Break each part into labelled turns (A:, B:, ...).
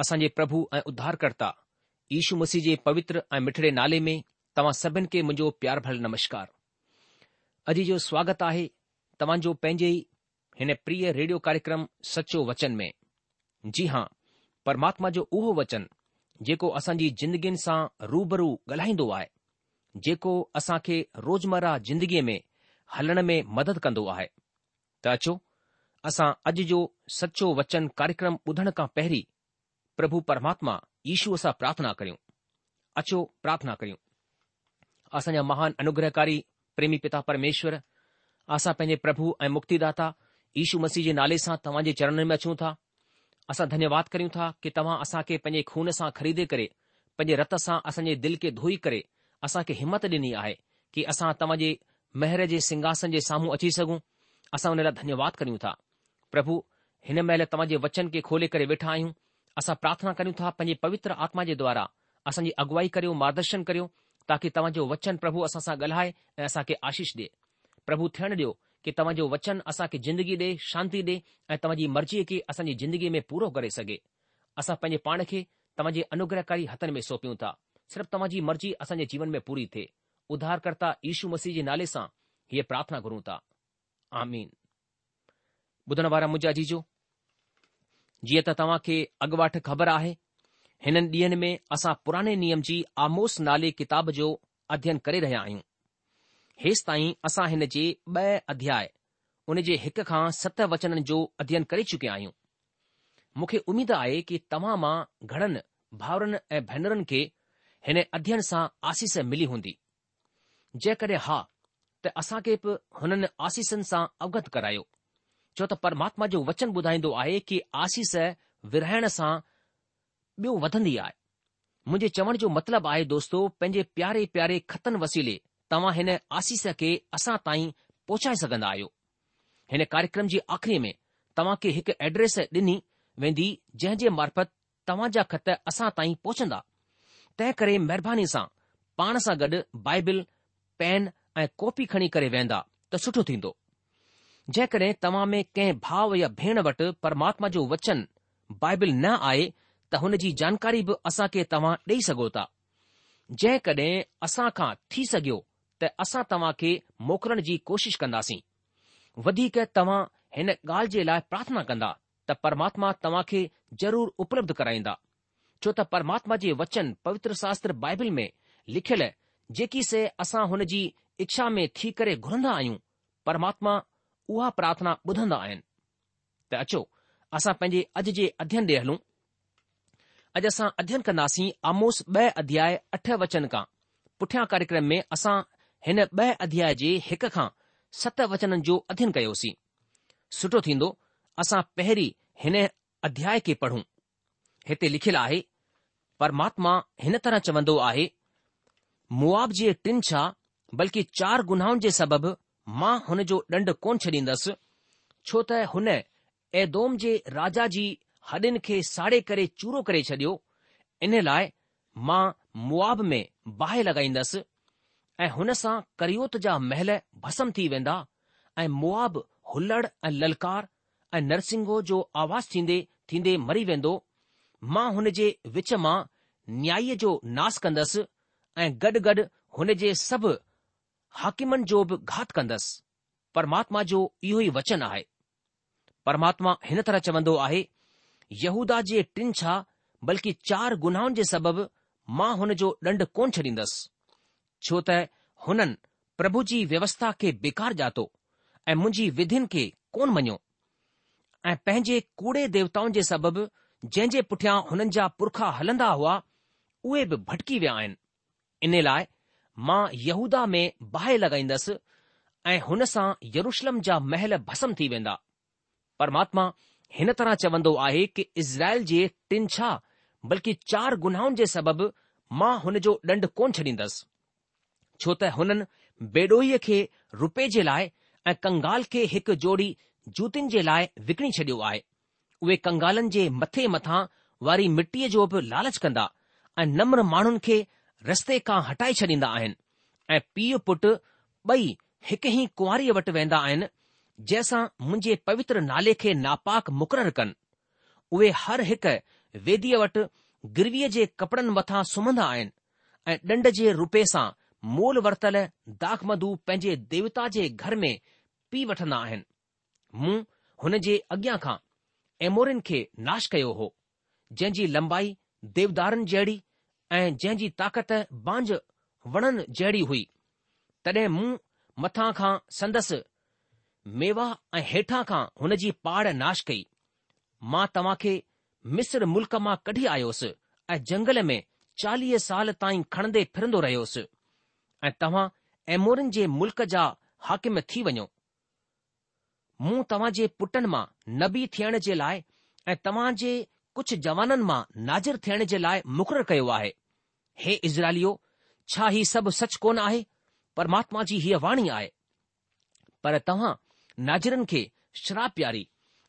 A: असांजे प्रभु ऐं उद्धारकर्ता यीशू मसीह जे पवित्र ऐं मिठड़े नाले में तव्हां सभिनि खे मुंहिंजो प्यार भल नमस्कार अॼु जो स्वागत आहे तव्हांजो पंहिंजे ई हिन प्रिय रेडियो कार्यक्रम सचो वचन में जी हां परमात्मा जो उहो वचन जेको असांजी ज़िंदगीनि सां रूबरू ॻाल्हाईंदो आहे जेको असां खे रोज़मर्रा जिंदगीअ में हलण में मदद कंदो आहे त अचो असां अॼु जो सचो वचन कार्यक्रम ॿुधण खां पहिरीं પ્રભુ પરમાત્મા ઈશુસા પ્રાર્થના કરું અચો પ્રાર્થના કરું આસાના મહાન અનુગ્રહકારી પ્રેમી પિતા પરમેશ્વર આસા પજે પ્રભુ એ મુક્તિદાતા ઈશુ મસીહના નાલે સા તવાજે ચરણમે અછું થા આસા ધન્યવાદ કરું થા કે તવાં આસા કે પજે ખૂનસા ખરીદે કરે પજે રતસા આસજે દિલ કે ધોઈ કરે આસા કે હિંમત દيني આહે કે આસા તવાજે મહેરજે સિંહાસનજે સામું અચી સગુ આસા ઉનેલા ધન્યવાદ કરું થા પ્રભુ હિન મેલે તવાજે વચન કે ખોલે કરે બેઠા આયું असां प्रार्थना करियूं था पंहिंजे पवित्र आत्मा जे द्वारा असांजी अॻुवाई करियो मार्गदर्शन करियो ताकी तव्हांजो वचन प्रभु असां सां ॻाल्हाए ऐं असांखे आशीष ॾे प्रभु थियण ॾियो कि तव्हांजो वचन असांखे जिंदगी ॾे शांती ॾिए ऐं तव्हां मर्ज़ीअ खे असांजी ज़िंदगीअ में पूरो करे सघे असां पंहिंजे पाण खे तव्हांजे अनुग्रहकारी हथनि में सौंपियूं था सिर्फ़ु तव्हांजी मर्ज़ी असांजे जीवन में पूरी थिए उधार कर्ता मसीह जे नाले सां हीअ प्रार्थना करूं था आमीन ॿुधण वारा मुजाजी जो जीअं त तव्हां खे अॻु वाटि ख़बर आहे हिननि ॾींहनि में असां पुराणे नियम जी आमोस नाले किताब जो अध्ययन करे रहिया आहियूं हेसि ताईं असां हिन जे ॿ अध्याय उन जे हिक खां सत वचननि जो अध्ययन करे चुकिया आहियूं मूंखे उमेदु आहे कि तव्हां मां घणनि भाउरनि ऐं भेनरुनि खे हिन अध्ययन सां आसीस मिली हूंदी जेकॾहिं हा त असांखे बि हुननि आसीसनि सां अवगत करायो छो त परमात्मा जो वचन ॿुधाईंदो आहे की आसीस विरहाइण सां ॿियो वधंदी आहे मुंहिंजे चवण जो मतिलबु आहे दोस्तो पंहिंजे प्यारे प्यारे ख़तनि वसीले तव्हां हिन आसीस खे असां ताईं पहुचाए सघंदा आहियो हिन कार्यक्रम जी आख़िरी में तव्हां खे हिकु एड्रेस ॾिनी वेंदी जंहिं जे मार्फत तव्हां जा ख़त असां ताईं पहुचंदा तंहिं करे महिरबानी सां पाण सां गॾु बाइबिल पेन ऐं कॉपी खणी करे वेंदा त सुठो थींदो जेकॾहिं तव्हां में कंहिं भाउ या भेण वटि परमात्मा जो वचन बाइबिल न आहे त हुन जी जानकारी बि खे तव्हां ॾेई सघो था जंहिं असां खां थी सघियो त असां तव्हां खे मोकिलण जी कोशिश कंदासीं तव्हां हिन ॻाल्हि जे लाइ प्रार्थना कंदा त परमात्मा तव्हां खे ज़रूर उपलब्ध कराईंदा छो त परमात्मा जी वचन पवित्र शास्त्र बाइबिल में लिखियलु जेकी से असां हुन जी इच्छा में थी करे घुरंदा आहियूं परमात्मा उहा प्रार्थना ॿुधंदा आहिनि त अचो असां पंहिंजे अॼु जे अध्ययन ॾे हलूं अॼु असां अध्यन कंदासीं आमोस ॿ अध्याय अठ वचन खां पुठियां कार्यक्रम में असां हिन ॿ अध्याय जे हिक खां सत वचननि जो अध्यन कयोसीं सुठो थींदो असां पहिरीं हिन अध्याय खे पढ़ूं हिते लिखियलु आहे परमात्मा हिन तरह चवंदो आहे मुआब जे टिन छा बल्कि चार गुनाहनि जे सबबि मां हुन जो ॾंड कोन छॾींदसि छो त हुन एदोम जे राजा जी हॾिन खे साड़े करे चूरो करे छडि॒यो इन लाइ मां मुआब में बाहि लॻाईंदसि ऐं हुन सां करियोत जा महल भस्म थी वेंदा ऐं मुआब ऐं ललकार ऐं नरसिंगो जो आवाज़ थींदे थींदे मरी वेंदो मां हुन जे विच मां न्याय जो नास कंदसि ऐं गॾु गॾु हुन जे सभु हाकिमनि जो बि घात कंदसि परमात्मा जो इहो ई वचन आहे परमात्मा हिन तरह चवन्दो आहे यहूदा जे टिन छा बल्कि चार गुनाहनि जे सबबि मां हुन जो ॾंड कोन छॾींदुसि छो त हुननि प्रभु जी व्यवस्था खे बेकार ॼातो ऐं मुंहिंजी विधिनि खे कोन मञियो ऐं पंहिंजे कूड़े देवताउनि जे सबबि जंहिं जे पुठियां हुननि जा पुरखा हलंदा हुआ उहे बि भटकी विया आहिनि इन लाइ मां यहूदा में बाहि लॻाईंदसि ऐं हुन सां यरुशलम जा महल भस्म थी वेंदा परमात्मा हिन तरह चवंदो आहे कि इज़राइल जे टिन छा बल्कि चार गुनाहनि जे सबबि मां हुन जो ॾंढु कोन छॾींदसि छो त हुननि बेडोहीअ खे रुपे जे लाइ ऐं कंगाल खे हिकु जोड़ी जूतनि जे लाइ विकणी छॾियो आहे उहे कंगालनि जे मथे मथां वारी मिटीअ जो बि लालच कंदा ऐं नम्र माण्हुनि खे रस्ते खां हटाए छॾींदा आहिनि ऐं पीउ पुटु ॿई हिक ई कुंवारी वटि वेंदा आहिनि जंहिंसां मुंहिंजे पवित्र नाले खे नापाक मुक़ररु कनि उहे हर हिक वेदीअ वटि गिरवीअ जे कपिड़नि मथां सुम्हंदा आहिनि ऐं ॾंड जे रूपे सां मोल वरतलु दाख पंहिंजे देवता जे घर में पीउ वठंदा आहिनि मूं हुन जे अॻियां खां ऐमोरिन खे नाश कयो हो जंहिं जी लंबाई देवदारनि जहिड़ी ऐं जंहिं जी ताक़त बांझ वणनि जहिड़ी हुई तॾहिं मूं मथां खां संदसि मेवा ऐं हेठां खां हुन जी पाड़ नाश कई मां तव्हां खे मिस्र मुल्क़ मां कढी आयोसि ऐं जंगल में चालीह साल ताईं खणंदे फिरंदो रहियोसि ऐं तव्हां एमोरिन जे मुल्क जा हाकिम थी वञो मूं तव्हां जे पुटनि मां नबी थियण जे लाइ ऐं तव्हां जे कुझु जवाननि मां नाज़िर थियण जे लाइ मुक़ररु कयो आहे हे इज़राइलियो छा हीउ सभु सच कोन आहे परमात्मा जी हीअ वाणी आहे पर तव्हां नाजिरनि खे श्राप प्यारी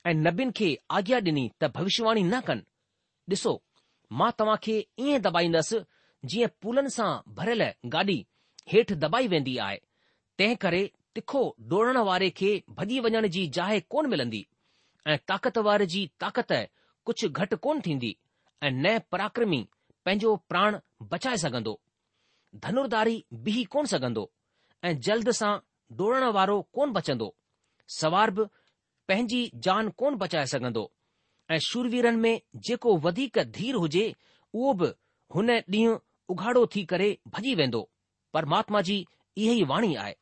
A: ऐं नबीन खे आज्ञा ॾिनी त भविष्यवाणी न कनि ॾिसो मां तव्हां खे ईअं दॿाईंदसि जीअं पुलनि सां भरियल गाॾी हेठि दॿाई वेंदी आहे तंहिं करे तिखो डोड़ण वारे खे भॼी वञण जी जाइ कोन मिलंदी ऐं ताक़त वारे जी ताक़त कुझु घटि कोन थींदी ऐं नए पराक्रमी पंहिंजो प्राण बचाए सघंदो धनुर्धारी बि कोन सघंदो ऐं जल्द सां कोन बचंदो सवार बि पंहिंजी जान कोन बचाए सघंदो ऐं शूरवीरनि में जेको वधीक धीर हुजे उहो बि हुन ॾींहुं उघाड़ो थी करे भॼी वेंदो परमात्मा जी इहा ई वाणी आहे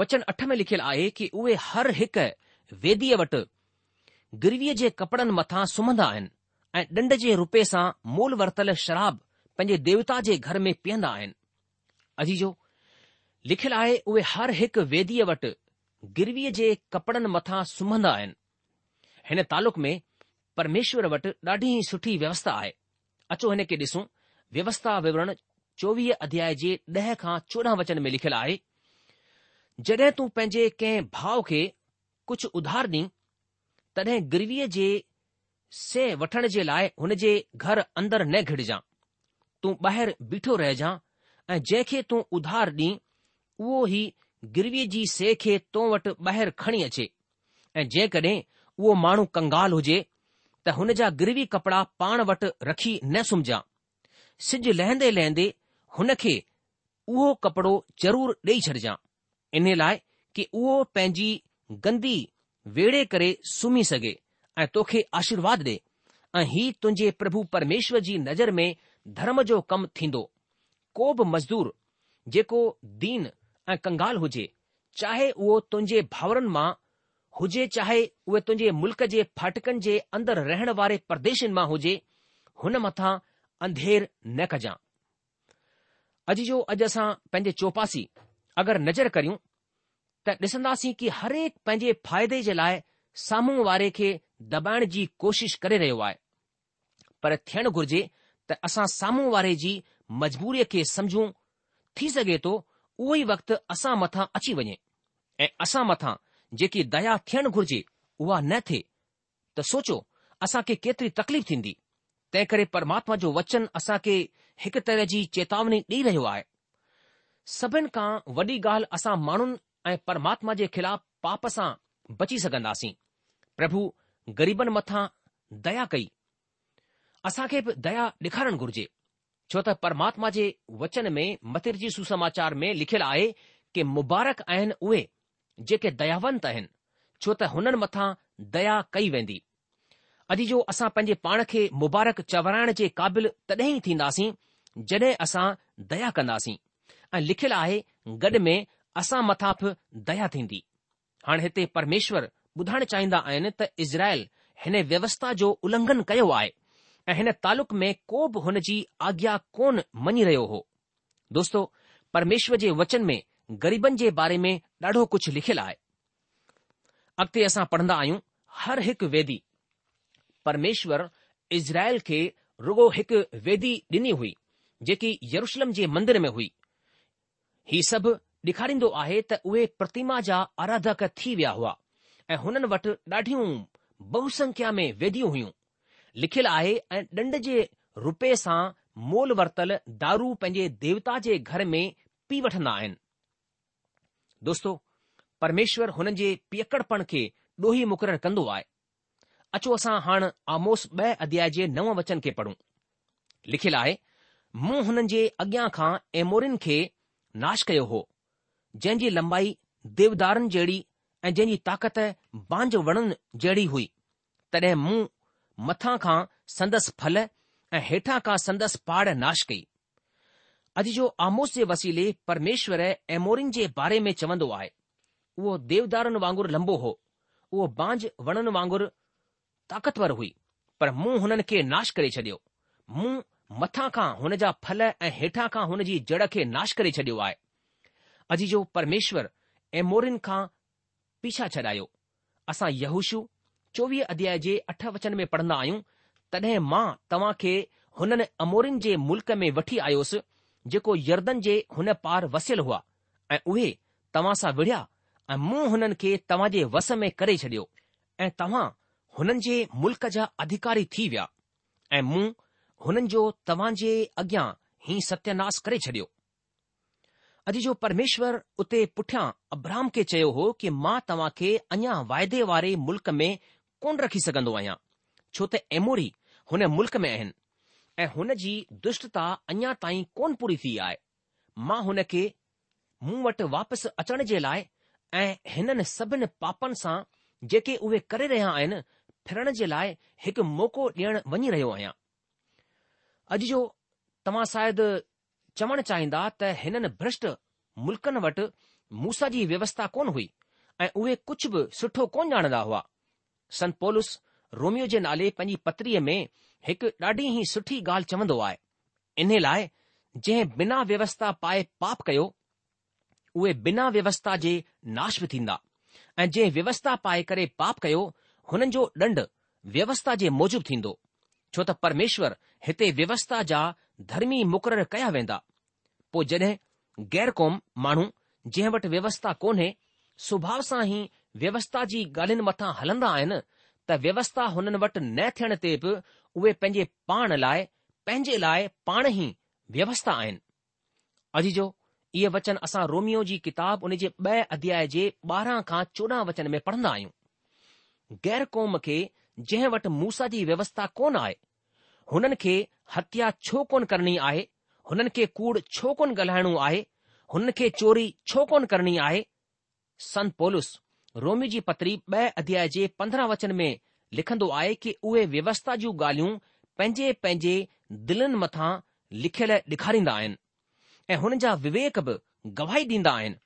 A: वचन अठ में लिखियलु आहे की उहे हर हिकु वेदीअ वटि गिरवीअ जे कपड़नि मथां सुम्हंदा आहिनि ऐं ॾंड जे रूपे सां मोल वरतलु शराब पंहिंजे देवता जे घर में पीअंदा आहिनि अजीजो लिखियलु आहे उहे हर हिकु वेदीअ वटि गिरवीअ जे कपड़नि मथा सुम्हंदा आहिनि हिन तालुक में परमेश्वर वटि ॾाढी सुठी व्यवस्था आहे अचो हिन खे ॾिसूं व्यवस्था विवरण चोवीह अध्याय जे ॾह खां चोॾहं वचन में लिखियलु आहे जॾहिं तूं पंहिंजे कंहिं भाउ खे कुझु उधार ॾीं तॾहिं गिरवीअ जे से वठण जे लाइ हुन जे घर अंदरि न घिड़जांइ तूं ॿाहिरि बीठो रहिजांइ ऐं जंहिंखे तूं उधार ॾीं उहो ई गिरवी जी से खे तो वटि ॿाहिरि खणी अचे ऐं जेकॾहिं उहो माण्हू कंगाल हुजे त हुन जा गिरवी कपड़ा पाण वटि रखी न सुमजां सिॼु लहंदे लहंदे हुन खे उहो कपड़ो ज़रूरु ॾेई छॾजांइ इन लाइ की उहो पंहिंजी गंदी वेड़े करे सुम्ही सघे ऐं तोखे आशीर्वाद ॾे ऐं हीउ तुंहिंजे प्रभु परमेश्वर जी नज़र में धर्म जो कमु थींदो को बि मज़दूर जेको दीन ऐं कंगाल हुजे चाहे उहो तुंहिंजे भाउरनि मां हुजे चाहे उहे तुंहिंजे मुल्क़ जे फाटकनि जे अंदरि रहण वारे परदेशनि मां हुजे हुन मथां अंधेर न कजांइ अॼु जो अॼु असां पंहिंजे चौपासी अगरि नज़र त ॾिसंदासीं कि हरेक पंहिंजे फ़ाइदे जे लाइ साम्हूं वारे खे दॿाइण जी कोशिश करे रहियो आहे पर थियणु घुर्जे त असां साम्हूं वारे जी मजबूरीअ खे समझूं थी सघे थो उहो ई वक़्तु असां मथां अची वञे ऐं असां मथां जेकी दया थियणु घुर्जे उहा न थिए त सोचो असां असांखे केतिरी तकलीफ़ थींदी तंहिं करे परमात्मा जो वचन असां खे हिकु तरह जी चेतावनी ॾेई रहियो आहे सभिनि खां वॾी ॻाल्हि असां माण्हुनि ऐं परमात्मा जे ख़िलाफ़ पाप सां बची सघंदासीं प्रभु ग़रीबनि मथां दया कई असांखे बि दया ॾेखारणु घुर्जे छो त परमात्मा जे वचन में मथे जी सुसमाचार में लिखियलु आहे कि मुबारक आहिनि उहे जेके दयावंत आहिनि छो त हुननि मथां दया कई वेंदी अॼु जो असां पंहिंजे पाण खे मुबारक चवराइण जे क़ाबिल तॾहिं ई थींदासीं जॾहिं असां दया कंदासीं ऐं लिखियलु आहे गॾु में असां मथां बि दया थींदी हाणे हिते परमेश्वर ॿुधाइण चाहींदा आहिनि त इज़राइल हिन व्यवस्था जो उलंघन कयो आहे ऐं हिन तालुक में को बि हुन जी आज्ञा कोन मञी रहियो हो दोस्तो परमेश्वर जे वचन में ग़रीबनि जे बारे में ॾाढो कुझु लिखियलु आहे अॻिते असां पढ़ंदा आहियूं हर हिकु वेदी परमेश्वर इज़राइल खे रुगो हिकु वेदी ॾिनी हुई जेकी यरुशलम जे मंदर में हुई हीउ सभु ॾेखारींदो आहे त उहे प्रतिमा जा आराधक थी विया हुआ ऐं हुननि वटि ॾाढियूं बहुसंख्या में वेदियूं हुयूं लिखियलु आहे ऐं ॾंड जे रुपए सां मोल वरतल दारू पंहिंजे देवता जे घर में पी वठंदा आहिनि दोस्तो परमेश्वर हुननि जे पियकड़पण खे ॾोही मुक़ररु कंदो आहे अचो असां हाणे आमोस ॿ अध्याय जे नव वचन खे पढ़ूं लिखियलु आहे मूं हुननि जे अॻियां खां एमोरिन खे नाश कयो हो जंहिं जी लंबाई देवदारनि जहिड़ी ऐं जंहिंजी ताक़त बांझ वणनि जहिड़ी हुई तॾहिं मूं मथां खां संदसि फल ऐं हेठां खां संदसि पहाड़ नाश कई अॼु जो आमोस जे वसीले परमेश्वर एमोरिन जे बारे में चवंदो आहे उहो देवदारनि वांगुरु लंबो हो उहो बांझ वणनि वांगुरु ताक़तवर हुई पर मूं हुननि खे नाश करे छडि॒यो मूं मथां खां हुन जा फल ऐं हेठां खां हुन जी जड़ खे नाश करे छडि॒यो आहे अजी जो परमेश्वर एमोरिन खां पीछा छॾायो असां यहूशु चोवीह अध्याय जे अठ वचन में पढ़न्दा आहियूं तॾहिं मां तव्हां खे हुननि अमोरिन जे मुल्क़ में वठी आयोसि जेको यर्दनि जे हुन पार वसियलु हुआ ऐं उहे तव्हां सां विड़िया ऐं मूं हुननि खे तव्हां जे वस में करे छडि॒यो ऐं तव्हां हुननि जे मुल्क़ जा अधिकारी थी विया ऐं मूं हुननि जो तव्हां जे अॻियां ई सत्यानास करे छडि॒यो अॼु जो परमेश्वर उते पुठियां अब्राम खे चयो हो कि मां तव्हां खे अञा वाइदे वारे मुल्क़ में कोन रखी सघंदो आहियां छो त एमोरी हुन मुल्क़ में आहिनि ऐं हुन जी दुष्टता अञा ताईं कोन पूरी थी आहे मां हुन खे मूं वटि वापसि अचण जे लाइ ऐं हिननि सभिनि पापनि सां जेके उहे करे रहिया आहिनि फिरण जे लाइ हिकु मौक़ो ॾियणु वञी रहियो आहियां अॼु जो तव्हां शायदि चवण चाहींदा त हिननि भ्रष्ट मुल्कनि वटि मूसा जी व्यवस्था कोन हुई ऐं उहे कुझु बि सुठो कोन ॼाणंदा हुआ संत पोलुस रोमियो जे नाले पंहिंजी पत्रीअ में हिकु ॾाढी ई सुठी ॻाल्हि चवंदो आहे इन लाइ जंहिं बिना व्यवस्था पाए पाप कयो उहे बिना व्यवस्था जे नाश बि थींदा ऐं जंहिं व्यवस्था पाए करे पाप कयो हुननि जो ॾंड व्यवस्था जे मूजिब थींदो छो त परमेश्वर हिते व्यवस्था जा धर्मी मुक़ररु कया वेंदा पोइ जड॒हिं गैर क़ौम माण्हू जंहिं वटि व्यवस्था कोन्हे सुभाउ सां ई व्यवस्था जी ॻाल्हियुनि मथां हलंदा आहिनि त व्यवस्था हुननि वटि न थियण ते बि उहे पंहिंजे पाण लाइ पंहिंजे लाइ पाण ई व्यवस्था आहिनि अॼु जो इहे वचन असां रोमियो जी किताब उन जे ब॒ अध्याय जे ॿारहं खां चोॾहं वचन में पढ़ंदा आहियूं ग़ैर क़ौम खे जंहिं वटि मूसा जी व्यवस्था कोन आहे हुननि खे हत्या छो कोन करणी आहे हुननि खे कूड़ छो कोन ॻाल्हाइणो आहे हुननि खे चोरी छो कोन करणी आहे सन पोलिस रोमी जी पत्री ॿ अध्याय जे पंद्रहं वचन में लिखंदो आहे कि उहे व्यवस्था जूं ॻाल्हियूं पंहिंजे पंहिंजे दिलनि मथां लिखियल ॾेखारींदा आहिनि ऐं हुननि जा विवेक बि गवाही ॾींदा आहिनि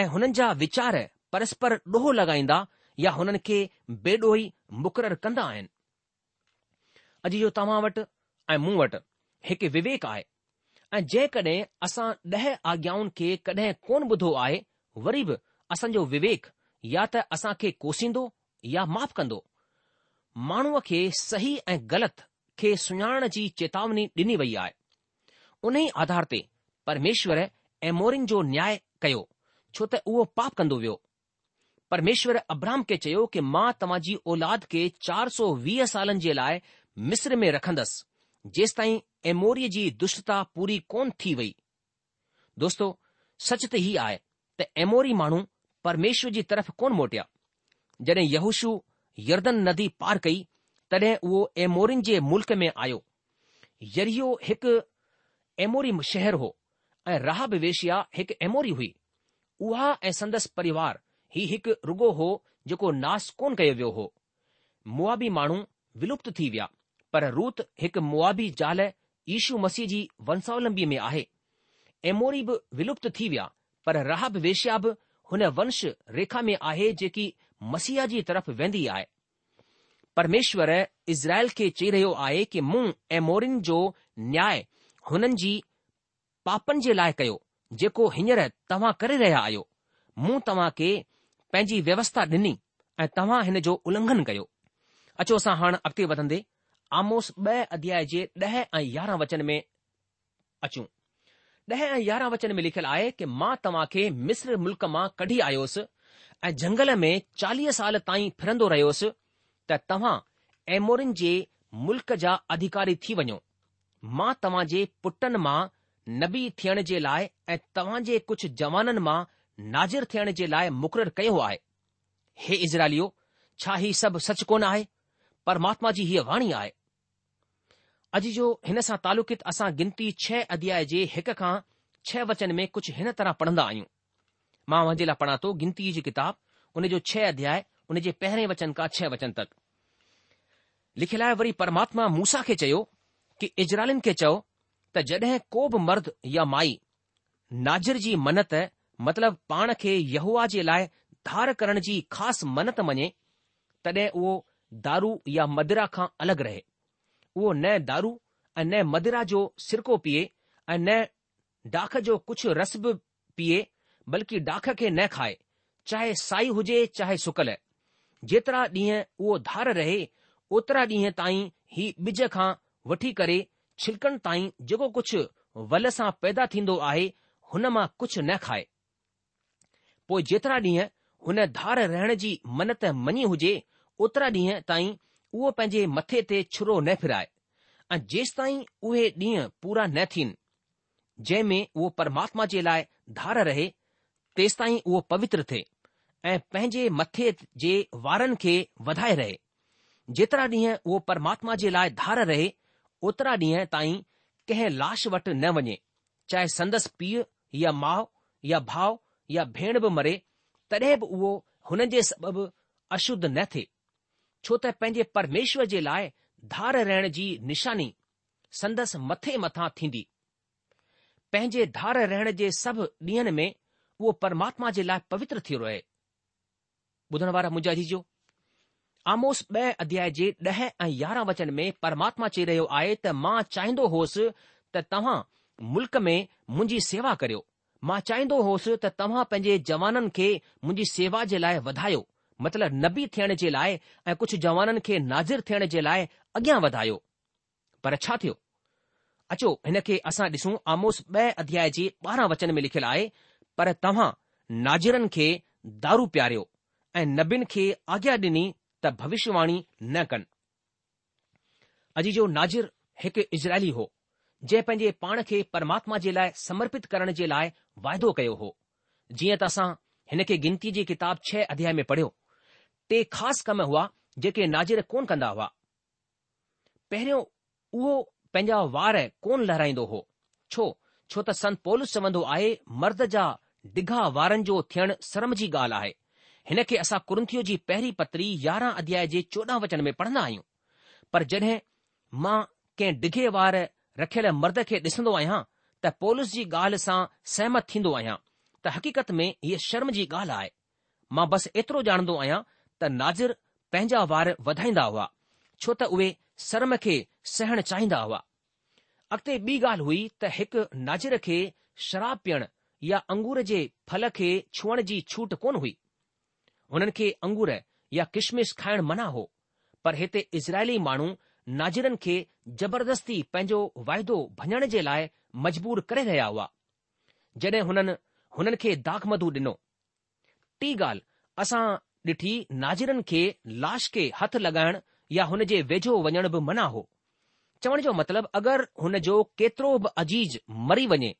A: ऐं हुननि जा वीचार परस्पर ॾोहो लॻाईंदा या हुननि खे बेॾोही मुक़ररु कंदा आहिनि अॼु जो तव्हां वटि ऐं मूं वटि हिकु विवेक आहे ऐं जेकॾहिं असां ॾह आज्ञाउनि खे कॾहिं कोन ॿुधो आहे वरी बि असांजो विवेक या त असां खे कोसींदो या माफ़ कंदो माण्हूअ खे सही ऐं ग़लति खे सुञाणण जी चेतावनी ॾिनी वई आहे उन ई आधार ते परमेश्वर ऐमोरिन जो न्याय कयो छो त उहो पाप कंदो वियो परमेश्वर अब्राम खे चयो कि मां तव्हां जी औलाद खे चार सौ वीह सालनि जे लाइ मिस्र में रखंदसि जेसिताईं एमोरीअ जी दुष्टता पूरी कोन थी वई दोस्तो सच त हीअ आए त एमोरी माण्हू परमेश्वर जी तरफ़ कोन मोटिया जॾहिं यहूशु यर्दन नदी पार कई तॾहिं उहो एमोरिन जे मुल्क में आयो यरो हिकु एमोरी शहर हो ऐं राह वेशिया हिकु एमोरी हुई उहा ऐं संदसि परिवार ही हिकु रुॻो हो जेको नास कोन कयो वियो हो मुआ माण्हू विलुप्त थी विया पर रूत हिकु मुआबी ज़ाल यीशू मसीह जी वंशावलंबी में आहे एमोरी बि विलुप्त थी विया पर रहाब वेश्या बि हुन वंश रेखा में आहे जेकी मसीह जी तरफ़ वेंदी आहे परमेश्वर इज़राइल खे चई रहियो आहे कि मूं एमोरिन जो न्याय हुननि जी पापनि जे लाइ कयो जेको हींअर तव्हां करे रहिया आहियो मूं तव्हां खे पंहिंजी व्यवस्था ॾिनी ऐं तव्हां हिन जो उल्लंघन कयो अचो असां हाणे अॻिते वधंदे आमोस ॿ अध्याय जे ॾह ऐं यारहं वचन में अचूं ॾह ऐं यारहं वचन में लिखियलु आहे कि मां तव्हां खे मिस्र मुल्क़ मां कढी आयोसि ऐं जंगल में चालीह साल ताईं फिरंदो रहियोसि त तव्हां एमोरिन जे मुल्क जा अधिकारी थी वञो मां तव्हां जे पुटनि मां नबी थियण जे लाइ ऐं तव्हां जे कुझु जवाननि मां नाज़िर थियण जे लाइ मुक़ररु कयो आहे हे इज़राइलियो छा ही सभु सच कोन आहे परमात्मा जी हीअ वाणी आहे अॼु जो हिन सां तालुकित असां गिनती छह अध्याय जे हिक खां छह वचन में कुझु हिन तरह पढ़ंदा आहियूं मां हुनजे लाइ पढ़ा थो गिनती जी किताब उन जो छह अध्याय उन जे पहिरें वचन खां छह वचन तक लिखियल आहे वरी परमात्मा मूसा खे चयो कि इजरालिन खे चओ त जॾहिं को बि मर्द या माई नाजिर जी मनत मतिलब पाण खे यहूआ जे लाइ धार करण जी ख़ासि मनत मञे तॾहिं उहो दारू या मदिरा खां अलॻि रहे उहो न दारू ऐं न मदिरा जो सिरको पीए ऐं न डाख जो कुझु रस बि पीए बल्कि डाख खे न खाए चाहे साई हुजे चाहे सुकल जेतिरा ॾींहं उहो धार रहे ओतिरा ॾींहं ताईं ही ॿिज खां वठी करे छिलकनि ताईं जेको कुझु वल सां पैदा थींदो आहे हुन मां कुझु न खाए पोइ जेतिरा ॾींहं हुन धार रहण जी मनत मञी हुजे ओतिरा ॾींहं ताईं उहो पंहिंजे मथे ते छुरो न फिराए ऐं जेसि ताईं उहे ॾींहं पूरा न थियनि जंहिं में उहो परमात्मा जे लाइ धार रहे तेसि ताईं उहो पवित्र थिए ऐं पंहिंजे मथे जे वारनि खे वधाए रहे जेतिरा ॾींहं उहो परमात्मा जे लाइ धार रहे ओतिरा ॾींहं ताईं कंहिं लाश वटि न वञे चाहे संदसि पीउ या माउ या भाउ या भेण बि मरे तॾहिं बि उहो हुन जे सबबि अशुद्ध न थिए छो त पंहिंजे परमेश्वर जे लाइ धार रहण जी निशानी संदसि मथे मथां थींदी पंहिंजे धार रहण जे सभु ॾींहंनि में उहो परमात्मा जे लाइ पवित्र थी रहे ॿुधण वारा मुंहिंजादी जो आमोस ॿ अध्याय जे ॾह ऐं यारहां वचन में परमात्मा चई रहियो आहे त मां चाहिंदो होसि त तव्हां मुल्क़ में मुंहिंजी सेवा करियो मां चाहिंदो होसि त तव्हां पंहिंजे जवाननि खे मुंहिंजी सेवा जे लाइ वधायो मतिलब नबी थियण जे लाइ ऐं कुझु जवाननि खे नाज़िर थियण जे लाइ अॻियां वधायो पर छा थियो अचो हिन खे असां ॾिसूं आमोस ॿ अध्याय जे ॿारहं वचन में लिखियलु आहे पर तव्हां नाज़िरनि खे दारू प्यारियो ऐं नबीन खे आज्ञा ॾिनी त भविष्यवाणी न कनि अॼु जो नाज़र हिकु इज़राइली हो जंहिं पंहिंजे पाण खे परमात्मा जे लाइ समर्पित करण जे लाइ वाइदो कयो हो जीअं त असां हिन खे गिनती जी किताब छह अध्याय में पढ़ियो टे ख़ासि कम हुआ जेके नाज़िर कोन कंदा हुआ पहिरियों उहो पंहिंजा वार कोन लहराईंदो हो छो छो त संत पोलिस चवंदो आहे मर्द जा डिघा वारनि जो थियण शर्म जी ॻाल्हि आहे हिन खे असां कुर्थीअ जी पहिरीं पतरी यारहं अध्याय जे चोॾहं वचन में पढ़ंदा आहियूं पर जड॒हिं मां कंहिं डिघे वार रखियल मर्द खे ॾिसंदो आहियां त पोलिस जी ॻाल्हि सां सहमत थींदो आहियां त हक़ीक़त में हीअ शर्म जी ॻाल्हि आहे मां बसि एतिरो ॼाणंदो आहियां नाज़िर पंहिंजा वार वधाईंदा हुआ छो त उहे शर्म खे सहण चाहींदा हुआ अॻिते ॿी ॻाल्हि हुई त हिकु नाज़िर खे शराब पीअण या अंगूर जे फल खे छुअण जी छूट कोन हुई हुननि खे अंगूर या किशमिश खाइण मना हो पर हिते इज़राइली माण्हू नाज़िरनि खे ज़बरदस्ती पंहिंजो वाइदो भञण जे लाइ मजबूर करे रहिया हुआ जॾहिं हुननि हुननि खे दाख दाॻमदू ॾिनो टी ॻाल्हि असां ॾिठी नाज़रनि खे लाश खे हथु लॻाइण या हुन जे वेझो वञण बि मना हो चवण जो मतिलबु अगरि हुन जो केतिरो बि अजीज़ मरी वञे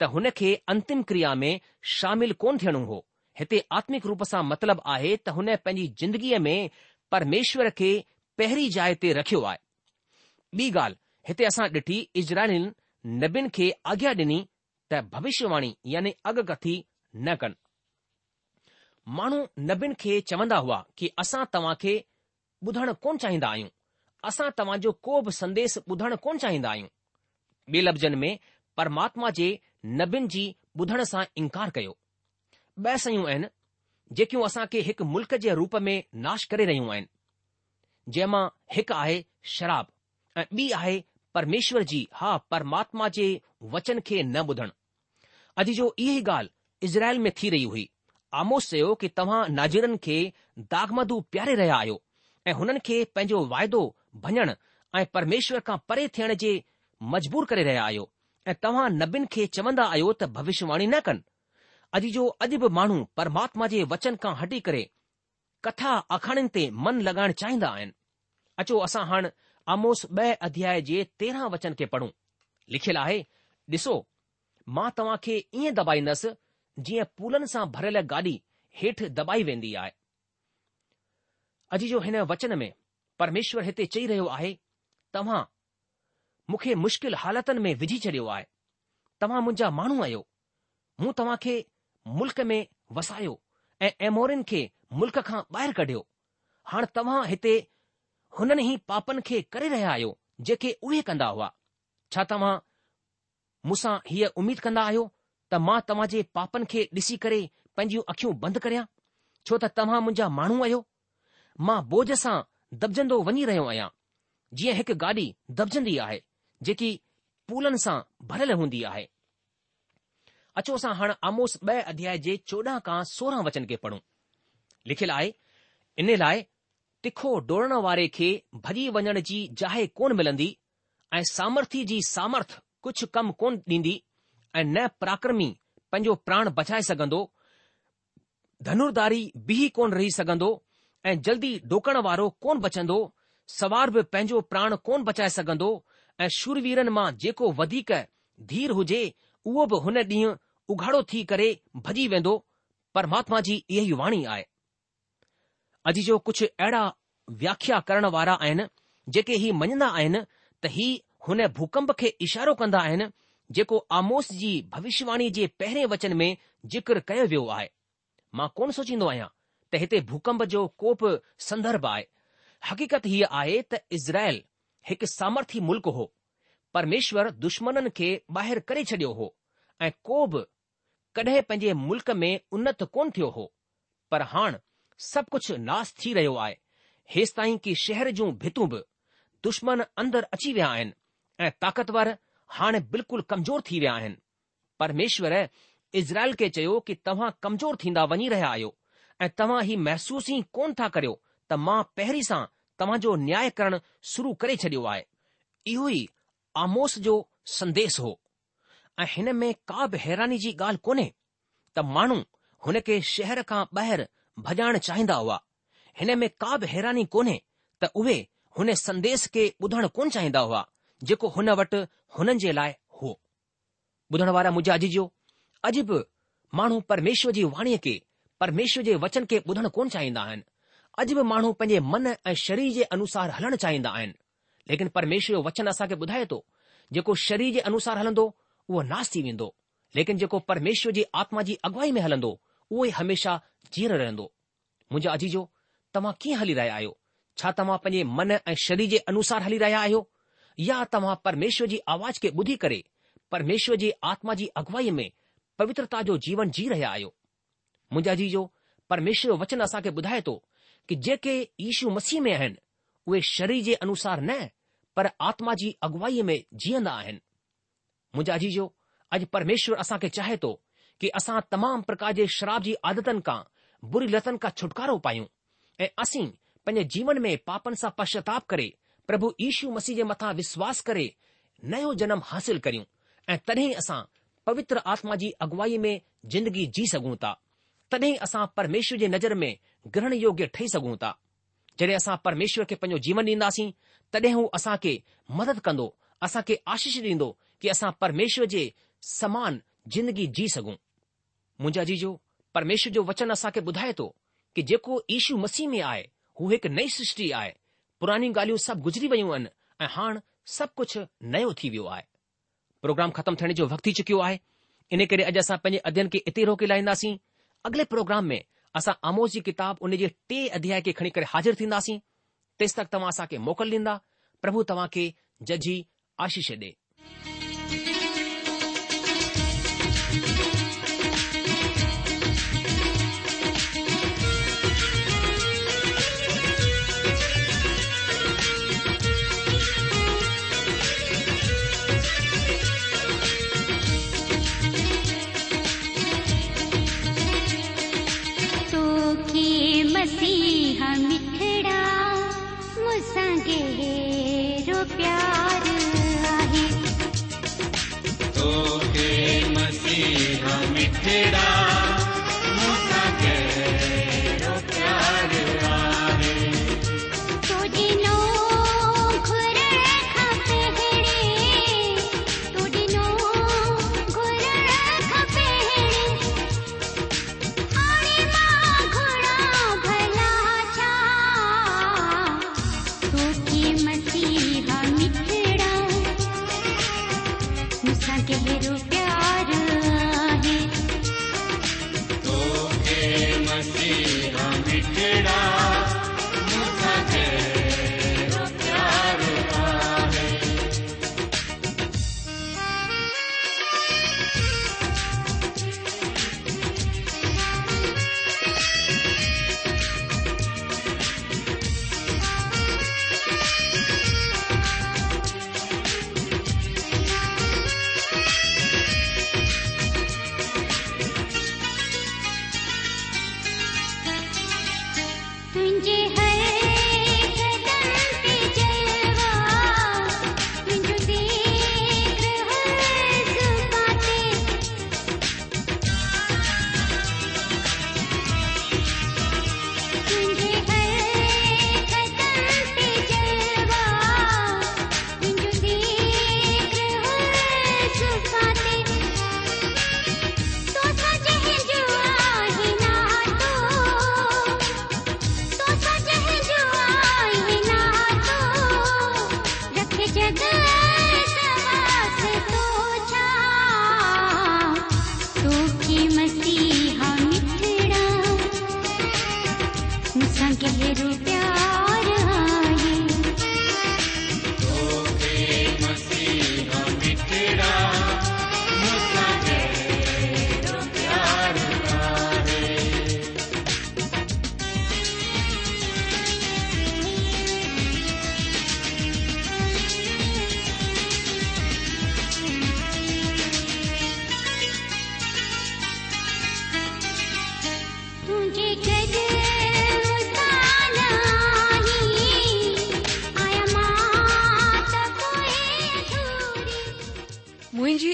A: त हुन खे अंतिम क्रिया में शामिल कोन थियणो हो हिते आत्मिक रूप सां मतिलबु आहे त हुन पंहिंजी ज़िंदगीअ में परमेश्वर खे पहिरीं जाइ ते रखियो आहे ॿी ॻाल्हि हिते असां ॾिठी इजराइलनि नबीन खे आॻ्ञा डि॒नी त भविष्यवाणी यानी अॻकथी न कनि माण्हू नबीन खे चवंदा हुआ कि असां तव्हां खे ॿुधण कोन चाहींदा आहियूं असां तव्हां जो को बि संदेस ॿुधण कोन चाहींदा आहियूं ॿिए लफ़्ज़नि में परमात्मा जे नबियुनि जी ॿुधण सां इनकार कयो ॿ शयूं आहिनि जेकियूं असां खे हिक मुल्क़ जे रूप में नाश करे रहियूं आहिनि जंहिंमां हिकु आहे शराब ऐं ॿी आहे परमेश्वर जी हा परमात्मा जे वचन खे न ॿुधण अॼु जो इहा ई ॻाल्हि इज़राइल में थी रही हुई आमोस चयो कि तव्हां नाज़िरनि खे दागमदू प्यारे रहिया आहियो ऐं हुननि खे पंहिंजो वाइदो भञण ऐं परमेश्वर खां परे थियण जे मजबूर करे रहिया आहियो ऐं तव्हां नबीन खे चवंदा आहियो त भविष्यवाणी न कनि अॼु जो अॼु बि माण्हू परमात्मा जे वचन खां हटी करे कथा आखाणियुनि ते मन लॻाइण चाहींदा आहिनि अचो असां हाणे आमोस ब॒ अध्याय जे तेरहं वचन खे पढ़ूं लिखियलु आहे ॾिसो मां तव्हां खे ईअं दॿाईंदसि जीअं पूलनि सां भरियल गाॾी हेठि दॿाई वेंदी आहे अॼु जो हिन वचन में परमेश्वर हिते चई रहियो आहे तव्हां मूंखे मुश्किल हालतुनि में विझी छॾियो आहे तव्हां मुंहिंजा माण्हू आहियो मूं तव्हां खे मुल्क में वसायो ऐं एमोरिन खे मुल्क़ खां ॿाहिरि कढियो हाणे तव्हां हिते हुननि ई पापनि खे करे रहिया आहियो जेके उहे कंदा हुआ छा तव्हां मूंसां हीअ उमीद कंदा आहियो त मां तव्हां जे पापनि खे ॾिसी करे पंहिंजियूं अखियूं बंदि करियां छो त तव्हां मुंहिंजा माण्हू आहियो मां बोझ सां दॿजंदो वञी रहियो आहियां जीअं हिकु गाॾी दबजंदी आहे जेकी पूलनि सां भरियल हूंदी आहे अचो असां हाणे आमोस ब॒ अध्याय जे चोॾहं खां सोरहं वचन खे पढ़ूं लिखियलु आहे इन लाइ तिखो डोड़ण वारे खे भॼी वञण जी जाइ कोन मिलंदी ऐं सामर्थी जी सामर्थ कुझु कमु कोन ॾींदी ऐं न पराक्रमी पंहिंजो प्राण बचाए सघंदो धनुर्धारी बीह कोन रही सघंदो ऐं जल्दी डोकण वारो कोन बचंदो सवार बि पंहिंजो प्राण कोन बचाए सघंदो ऐं शूर मां जेको वधीक धीर हुजे उहो बि हुन ॾींहुं उघाड़ो थी करे भॼी वेंदो परमात्मा जी इहा ई वाणी आहे अॼु जो कुझु अहिड़ा व्याख्या करण वारा आहिनि जेके ही मञंदा आहिनि त ही हुन भूकंप खे इशारो कंदा आहिनि जेको आमोस जी भविष्यवाणी जे पहिरें वचन में ज़िक्र कयो वियो आहे मां कोन सोचींदो आहियां त हिते भूकंप जो कोप संद हक़ीक़त हीअ आहे त इज़राइल हिकु सामर्थी मुल्क हो परमेश्वर दुश्मन खे ॿाहिरि करे छडि॒यो हो ऐं को बि कडहिं पंहिंजे मुल्क़ में उन्नत कोन थियो हो पर हाण सभु कुझु नास थी रहियो आहे हेसि ताईं कि शहर जूं भितूं बि दुश्मन अंदरि अची विया आहिनि ऐं ताक़तवर हाणे बिल्कुलु कमज़ोर थी विया आहिनि परमेश्वर इज़राइल खे चयो कि तव्हां कमज़ोर थींदा वञी रहिया आहियो ऐं तव्हां ही महसूस ई कोन था करियो त मां पहिरीं सां तव्हां जो न्याय करणु शुरू करे छडि॒यो आहे इहो ई आमोस जो संदेस हो ऐं हिन में का बि हैरानी जी ॻाल्हि कोन्हे त माण्हू हुन खे शहर खां ॿाहिरि भॼाइण चाहींदा हुआ हिन में का बि हैरानी कोन्हे त उहे हुन संदेस खे ॿुधण कोन चाहींदा हुआ जेको हुन वटि हुननि जे लाइ हो ॿुधण वारा मुंहिंजा अॼु जो अॼु बि माण्हू परमेश्वर जी वाणीअ खे परमेश्वर जे वचन खे ॿुधण कोन चाहींदा आहिनि अॼु बि माण्हू पंहिंजे मन ऐं शरीर जे अनुसार हलणु चाहींदा आहिनि लेकिन परमेश्वर जो वचन असांखे ॿुधाए थो जेको शरीर जे अनुसार हलंदो उहो नास थी वेंदो लेकिन जेको परमेश्वर जी आत्मा जी अॻुवाई में हलंदो उहो ई हमेशा जीअर रहंदो मुंहिंजा आजीजो तव्हां कीअं हली रहिया आहियो छा तव्हां पंहिंजे मन ऐं शरीर जे अनुसार हली रहिया आहियो या तव्हां परमेश्वर जी आवाज़ खे ॿुधी करे परमेश्वर जी आत्मा जी अगुवाई में पवित्रता जो जीवन जी रहिया आहियो मुंहिंजा जीजो परमेश्वर जो वचन असांखे ॿुधाए थो कि जेके यीशू मसीह में आहिनि उहे शरीर जे अनुसार न पर आत्मा जी अगुवाई में जीअंदा आहिनि मुंहिंजा जीजो अॼु परमेश्वर खे चाहे थो कि असां तमाम प्रकार जे शराब जी आदतनि खां बुरी लतनि खां छुटकारो पायूं ऐं असीं पंहिंजे जीवन में पापनि सां पश्चाताप करे પ્રભુ ઈશુ મસીહ મેં તા વિશ્વાસ કરે નયો જન્મ حاصل કરીઉં એ તડે આસા પવિત્ર આત્માજી અગવાઈ મેં જિંદગી જી સગુ તા તડે આસા પરમેશ્વર જે નજર મેં ગરણ યોગ્ય ઠઈ સગુ તા જરે આસા પરમેશ્વર કે પંજો જીવન દીનાસી તડે હું આસા કે મદદ કંદો આસા કે આશીષ દીંદો કે આસા પરમેશ્વર જે સમાન જિંદગી જી સગુ મુજાજી જો પરમેશ્વર જો વચન આસા કે બુધાય તો કે જે કો ઈશુ મસીહ મેં આય હુ એક નઈ સૃષ્ટિ આય पुरानियूं ॻाल्हियूं सभु गुज़री वयूं आहिनि ऐं हाणे सभु कुझु नयो थी वियो आहे प्रोग्राम ख़तमु थियण जो वक़्तु थी चुकियो आहे इन करे अॼु असां पंहिंजे अध्ययन खे इते रोके लाहींदासीं अॻिले प्रोग्राम में असां आमोस जी किताब उन जे टे अध्याय खे खणी करे हाज़िर थींदासीं तेसि तक तव्हां असांखे मोकल ॾींदा
B: प्रभु तव्हां खे जजी आशीष ॾे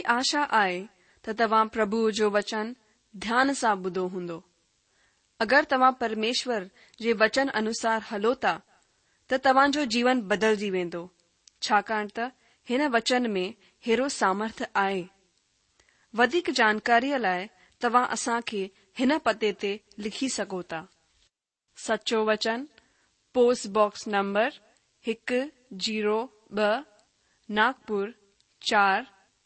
C: अहिड़ी आशा आए तो तव्हां प्रभु जो वचन ध्यान से बुधो हों अगर तव्हां परमेश्वर जे वचन अनुसार हलोता तो त जो जीवन जी वेंदो छाकाण त हिन वचन में हेरो सामर्थ आए वधिक जानकारी लाए तव्हां असा के हिन पते ते लिखी सकोता था सचो वचन पोस्टबॉक्स नंबर एक जीरो ब नागपुर चार